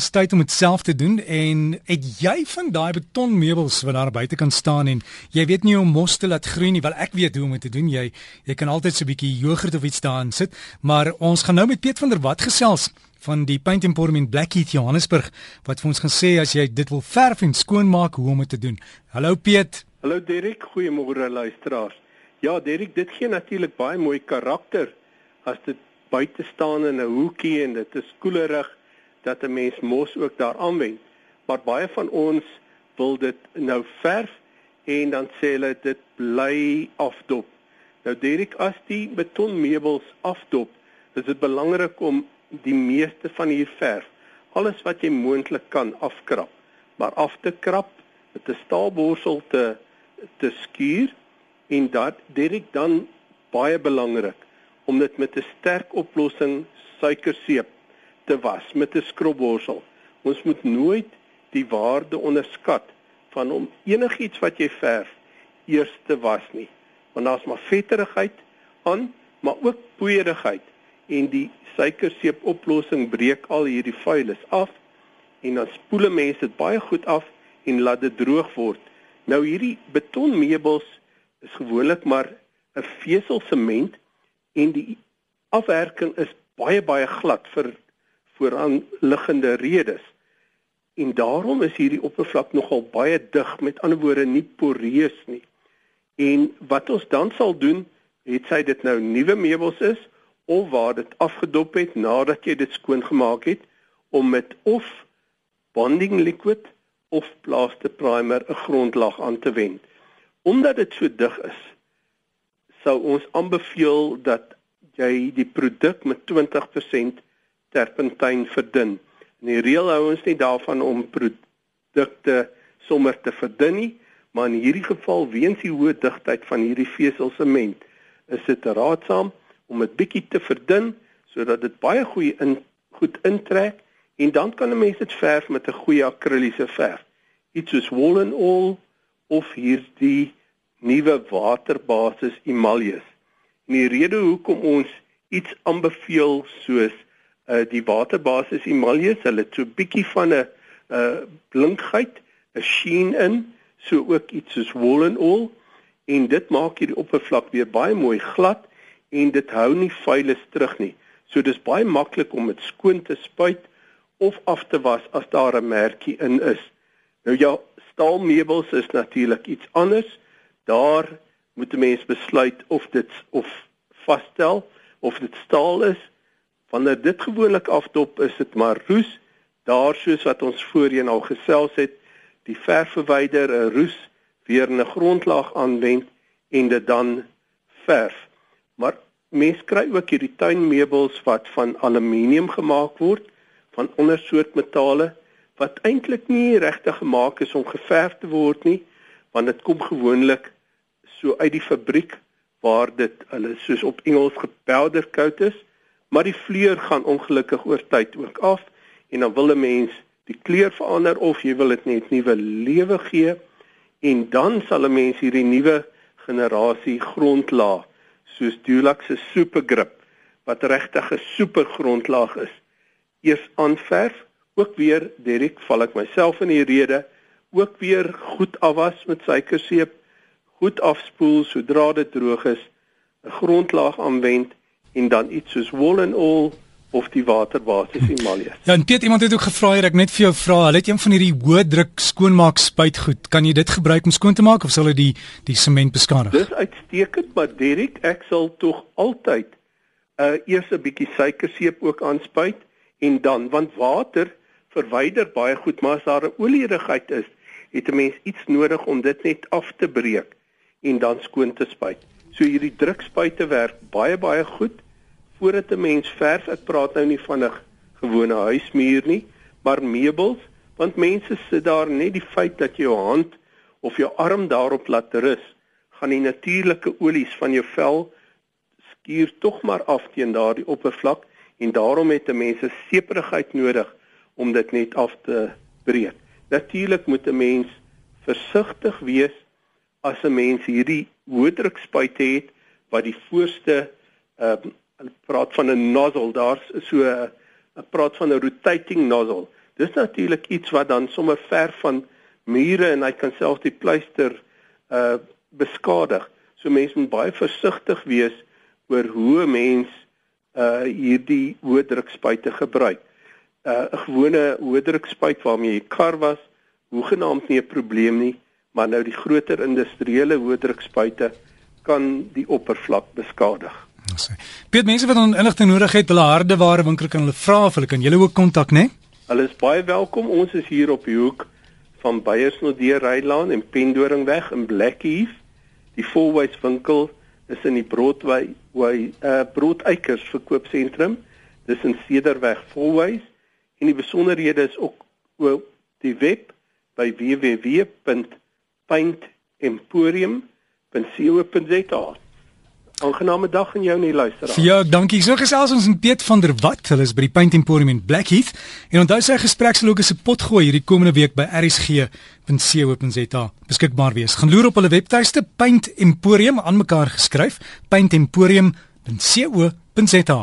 Dis tyd om dit self te doen en het jy van daai betonmeubels wat daar buite kan staan en jy weet nie hoe om mos te laat groei nie, wel ek weet hoe om dit te doen. Jy jy kan altyd so 'n bietjie jogurt of iets daarin sit, maar ons gaan nou met Piet van der Walt gesels van die Paint Emporium in Blackheath Johannesburg wat vir ons gaan sê as jy dit wil verf en skoonmaak hoe om dit te doen. Hallo Piet. Hallo Derek, goeiemôre luisteraars. Ja, Derek, dit gee natuurlik baie mooi karakter as dit buite staan in 'n hoekie en dit is koelerig dat 'n mens mos ook daar aanwend. Maar baie van ons wil dit nou verf en dan sê hulle dit bly afdop. Nou Derek, as die betonmeubels afdop, is dit belangrik om die meeste van hier verf, alles wat jy moontlik kan afkrap, maar af te krap met 'n staalborsel te te skuur en dat Derek dan baie belangrik om dit met 'n sterk oplossing suikerseep te was met 'n skrobborsel. Ons moet nooit die waarde onderskat van om enigiets wat jy verf eers te was nie. Want daar's maar vetterigheid aan, maar ook poeierigheid en die suikerseep oplossing breek al hierdie vuilis af en dan spoel mense dit baie goed af en laat dit droog word. Nou hierdie betonmeubels is gewoonlik maar 'n veselsement en die afwerking is baie baie glad vir vooraan liggende redes. En daarom is hierdie oppervlak nogal baie dig, met ander woorde nie poreus nie. En wat ons dan sal doen, het sy dit nou nuwe meubels is of waar dit afgedop het nadat jy dit skoon gemaak het om met of bonding liquid of plaster primer 'n grondlag aan te wend. Omdat dit so dig is, sou ons aanbeveel dat jy die produk met 20% terpentyn verdun. In die reël hou ons nie daarvan om produkte sommer te verdun nie, maar in hierdie geval weens die hoë digtheid van hierdie veselsement, is dit raadsaam om dit bietjie te verdun sodat dit baie goeie in goed intrek en dan kan 'n mens dit verf met 'n goeie akriliese verf. Iets soos Woolen All of hierdie nuwe waterbasis emaljes. En die rede hoekom ons iets aanbeveel soos uh die waterbasis emaljes, hulle het so bietjie van 'n uh blinkheid, 'n sheen in, so ook iets soos wool and all en dit maak hierdie oppervlak weer baie mooi glad en dit hou nie vuilis terug nie. So dis baie maklik om dit skoon te spuit of af te was as daar 'n merkie in is. Nou ja, staalmeubels is natuurlik iets anders. Daar moet 'n mens besluit of dit of vasstel of dit staal is Wanneer dit gewoonlik afdop is dit maar roes daar soos wat ons voorheen al gesels het die verf verwyder 'n roes weer 'n grondlaag aanwend en dit dan verf. Maar mense kry ook hierdie tuinmeubels wat van aluminium gemaak word van ander soort metale wat eintlik nie regtig gemaak is om geverf te word nie want dit kom gewoonlik so uit die fabriek waar dit hulle soos op Engels gepowder coat is maar die vleur gaan ongelukkig oor tyd ook af en dan wil 'n mens die kleur verander of jy wil dit net nuwe lewe gee en dan sal 'n mens hierdie nuwe generasie grondlaag soos Dulux se supergrip wat regtig 'n super grondlaag is. Eers aanverf ook weer Derek val ek myself in die rede ook weer goed afwas met suikerseep goed afspoel sodra dit droog is 'n grondlaag aanwend en dan iets soos wool and all of die waterbasis emalje. Ja, en Piet, iemand het ook gevra hier ek net vir jou vra, hulle het een van hierdie hoë druk skoonmaak spuitgoed. Kan jy dit gebruik om skoon te maak of sal dit die die sement beskadig? Dis uitstekend, maar Derek, ek sal tog altyd uh eers 'n bietjie suikerseep ook aanspuit en dan want water verwyder baie goed, maar as daar 'n olierigheid is, het 'n mens iets nodig om dit net af te breek en dan skoon te spuit. So hierdie drukspuite werk baie baie goed voordat 'n mens verf. Ek praat nou nie van 'n gewone huismuur nie, maar meubels, want mense sit daar net die feit dat jy jou hand of jou arm daarop laat rus, gaan die natuurlike olies van jou vel skuur tog maar af teen daardie oppervlak en daarom het 'n mens 'n seeprigheid nodig om dit net af te breek. Natuurlik moet 'n mens versigtig wees as 'n mens hierdie hoëdrukspuite het wat die voorste ehm uh, praat van 'n nozzle daar's so 'n praat van 'n rotating nozzle Dis natuurlik iets wat dan sommer ver van mure en hy kan selfs die pleister uh beskadig. So mense moet baie versigtig wees oor hoe mens uh hierdie hoë drukspuite gebruik. Uh 'n gewone hoë drukspuit waarmee jy kar was, hoegenaamd nie 'n probleem nie, maar nou die groter industriële hoë drukspuite kan die oppervlak beskadig. Piet mense wat dan inligting nodig het, hulle hardeware winkel kan hulle vra of hulle kan julle ook kontak, né? Hulle is baie welkom. Ons is hier op die hoek van Beyersnodder Rylaan en Pendoringweg in Blackheath. Die Fourways winkel is in die Broadway wy uh Broodeikers verkoopsentrum. Dis in Cederweg Fourways en die besonderhede is ook op die web by www.paintemporium.co.za. Aangename dag aan jou en die luisteraars. Ja, dankie. So gesels ons met Piet van der Walt. Hulle is by die Paint Emporium in Blackheath. En onthou sy gespreksloke se pot gooi hierdie komende week by rsg.co.za beskikbaar wees. Gaan loer op hulle webtuiste Paint Emporium aan mekaar geskryf, paintemporium.co.za.